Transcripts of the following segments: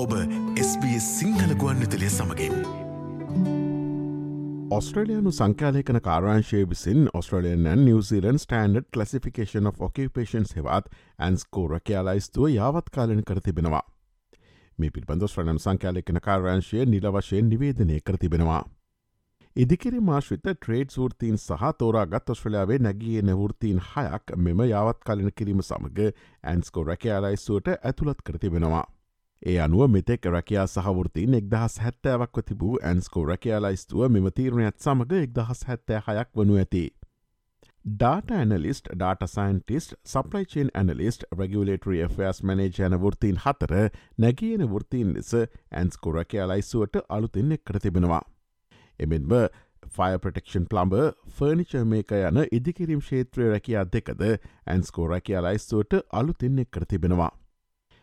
ඔබ SBS සිංහල ගුවන් විතලිය සමඟින්. ඔස්ට්‍රලයානු සංකාලයකන කාරංශය විසින් Australian New Zealand Standard Classification of Occupations හෙවත් ඇන්ස්කෝ රකයාලයිස්තුව යාවත්කාලන කර තිබෙනවා. මේ පිල්බඳ ස්්‍රණම් සංකාලයකන කාරංශය නිල වශයෙන් නිවේදනය කර තිබෙනවා. ඉදිකිරි මාශ්‍රිත ට්‍රේඩ් සූර්තීන් සහ තෝරා ගත් ඔස්ට්‍රලයාාවේ නැගිය නවෘතීන් හයක් මෙම යාවත් කලන කිරීම සමඟ ඇන්ස්කෝ රැකයාලයිස්තුවට ඇතුළත් කරතිබෙනවා. ඒ අනුව මෙතෙක් රැකයා සහවෘතින් එක්දහස් හැත්තෑවක්ව තිබූ ඇන්ස්කෝ රැකයාලයිස්තුව මෙම තීරණයත් සමඟ එක්දහස් හැත්තෑ හයක් වනු ඇති. ඩාට ඇනලිස්ට ඩාට සයින්ටිස්ට සප්ලයිචන් ඇනලිස්ට රගලටරි ෆස් මනේජ යන වෘතීන් හතර නැගියන වෘතීන් ලෙස ඇන්ස්කෝ රැකයාලයිස්ුවට අලුතින් එක් කර තිබෙනවා. එමෙන්ම ෆය ප්‍රටෙක්ෂන් ප්ලම්බ ෆර්නිච මේක යන ඉදිකිරීම් ශේත්‍රය රැකයා දෙකද ඇන්ස්කෝ රැකයාලයිස්තුවට අලුතින් එක් කර තිබෙනවා.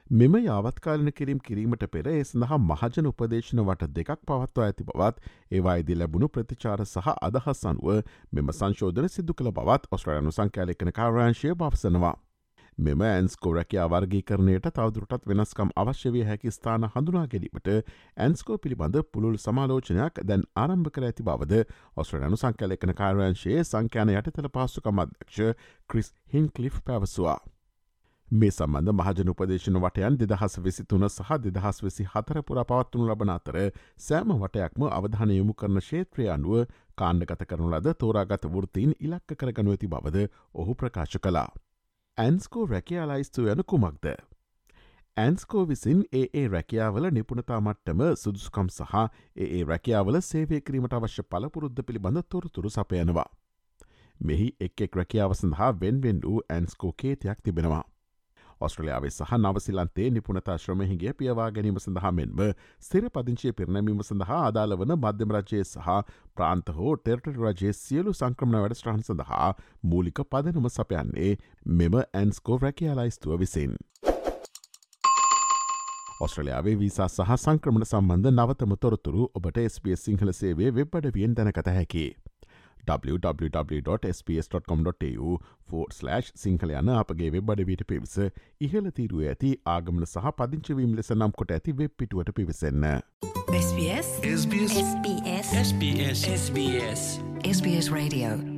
මෙම යාවත්කාලන කිරීම් කිරීමට පෙර ඒ සඳහා මහජන උපදේශන වට දෙකක් පවත්වා ඇති බවත් ඒවායිදි ලැබුණු ප්‍රතිචාර සහ අදහස් අනුව මෙම සංශෝධන සිදු කළ බවත් ඔස්ට්‍රයනු සංකෑලෙකන කාරංශය පවසනවා. මෙම ඇන්ස්කෝ රැකයා වර්ගීකරණයට තවදුරටත් වෙනස්කම් අවශ්‍යවය හැකි ස්ථාන හඳුනා ගැනීමට ඇන්ස්කෝ පිළිබඳ පුළුල් සමාලෝචනයක් දැන් ආරම්භ කර ඇති බවද ඔස්ට්‍රයනු සංකැලෙකන කාරංශයේ සංකෑන යටතල පාසුකම අධ්‍යක්ෂ ක්‍රිස් හින්කලිෆ් පැවසවා. මේ සම්බන්ධ මහජන උපදේශන වටයන් දෙදහස් වෙසි තුන සහ දෙදහස් වෙසි හතර පුර පවත්වනු ලබන අතර සෑම වටයක්ම අවධාන යොමු කරන ශේත්‍රය අනුව කාණ්ඩගත කරනු ලද තෝරාගත වෘතීන් ඉලක්ක කරගනු ඇති බවද ඔහු ප්‍රකාශ කලා. ඇන්ස්කෝ රැකයාලයිස්තු යන කුමක්ද. ඇන්ස්කෝ විසින් ඒ ඒ රැකියාවල නිපුණතා මට්ටම සුදුසුකම් සහ ඒ රැකියාවල සේවය කිරීමට අවශ්‍ය පලපුරුද්ධ පිළිබඳ තොරතුරු සපයනවා. මෙහි එක් එක් රැකියාව සඳහා වෙන්වෙන් වූ ඇන්ස්කෝ කේතයක් තිබෙනවා. ඔස්ට්‍රලියාවේ සහ නවසිලන්තේ නිපුණතා ශ්‍රමහිගේ පියවා ගැනීම සඳහා මෙන්ම ස්තිර පදිංචිය පිරණැමීම සඳහා අදාළ වන මධ්‍යම රජයේ සහ ප්‍රාන්ත හෝ ටෙර්ට රජයේ සියලු සංක්‍රමණ වැඩස්ට්‍රහන් සඳහා මූලික පදනම සපයන්නේ මෙම ඇන්ස්කෝ රැකයාලයිස්තුව විසින්. ඔස්ට්‍රලයාාවේ වීසා සහ සංක්‍රමණ සම්බන්ධ නවතම තොරතුරු ඔබට SBS සිංහල සේවේ වෙබ්බඩ වියෙන් දැනකත හැකි. www.sps.com.tu සිංහල යන අපගේ වෙබ්බඩ විට පිවිස ඉහල තීරුව ඇති ආගමන සහ පදිංචවීම් ලෙස නම් කොට ඇති වෙබ් පිටුවට පිවිසන්න. SBS SBS SBS SBS SBS Radio